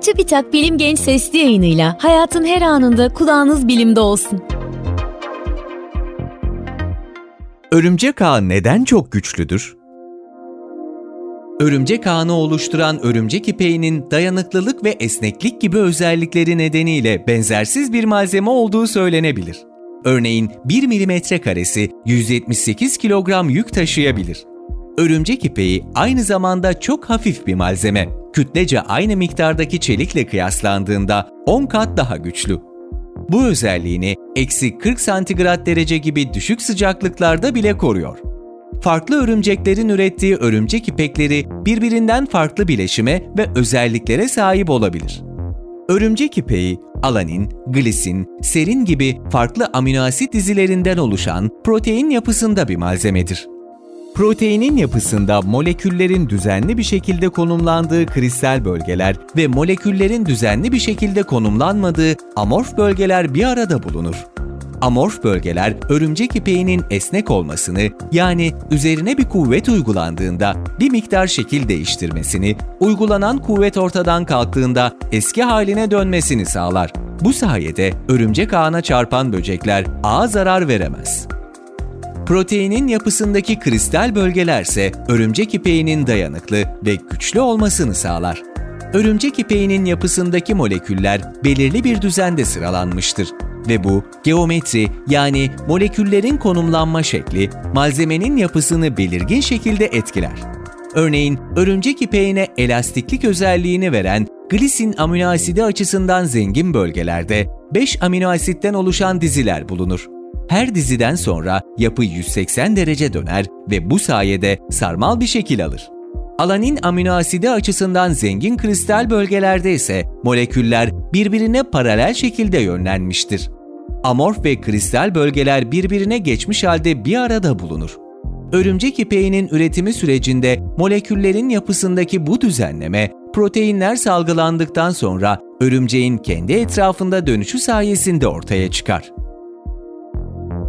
TÜBİTAK Bilim Genç Sesli yayınıyla hayatın her anında kulağınız bilimde olsun. Örümcek ağı neden çok güçlüdür? Örümcek ağını oluşturan örümcek ipeğinin dayanıklılık ve esneklik gibi özellikleri nedeniyle benzersiz bir malzeme olduğu söylenebilir. Örneğin 1 milimetre karesi 178 kilogram yük taşıyabilir. Örümcek ipeği aynı zamanda çok hafif bir malzeme. Kütlece aynı miktardaki çelikle kıyaslandığında 10 kat daha güçlü. Bu özelliğini eksi 40 santigrat derece gibi düşük sıcaklıklarda bile koruyor. Farklı örümceklerin ürettiği örümcek ipekleri birbirinden farklı bileşime ve özelliklere sahip olabilir. Örümcek ipeği, alanin, glisin, serin gibi farklı aminoasit dizilerinden oluşan protein yapısında bir malzemedir. Proteinin yapısında moleküllerin düzenli bir şekilde konumlandığı kristal bölgeler ve moleküllerin düzenli bir şekilde konumlanmadığı amorf bölgeler bir arada bulunur. Amorf bölgeler örümcek ipeğinin esnek olmasını yani üzerine bir kuvvet uygulandığında bir miktar şekil değiştirmesini, uygulanan kuvvet ortadan kalktığında eski haline dönmesini sağlar. Bu sayede örümcek ağına çarpan böcekler ağa zarar veremez. Proteinin yapısındaki kristal bölgelerse örümcek ipeğinin dayanıklı ve güçlü olmasını sağlar. Örümcek ipeğinin yapısındaki moleküller belirli bir düzende sıralanmıştır ve bu geometri yani moleküllerin konumlanma şekli malzemenin yapısını belirgin şekilde etkiler. Örneğin örümcek ipeğine elastiklik özelliğini veren glisin amino asidi açısından zengin bölgelerde 5 amino asitten oluşan diziler bulunur. Her diziden sonra yapı 180 derece döner ve bu sayede sarmal bir şekil alır. Alanin amino asidi açısından zengin kristal bölgelerde ise moleküller birbirine paralel şekilde yönlenmiştir. Amorf ve kristal bölgeler birbirine geçmiş halde bir arada bulunur. Örümcek ipeğinin üretimi sürecinde moleküllerin yapısındaki bu düzenleme, proteinler salgılandıktan sonra örümceğin kendi etrafında dönüşü sayesinde ortaya çıkar.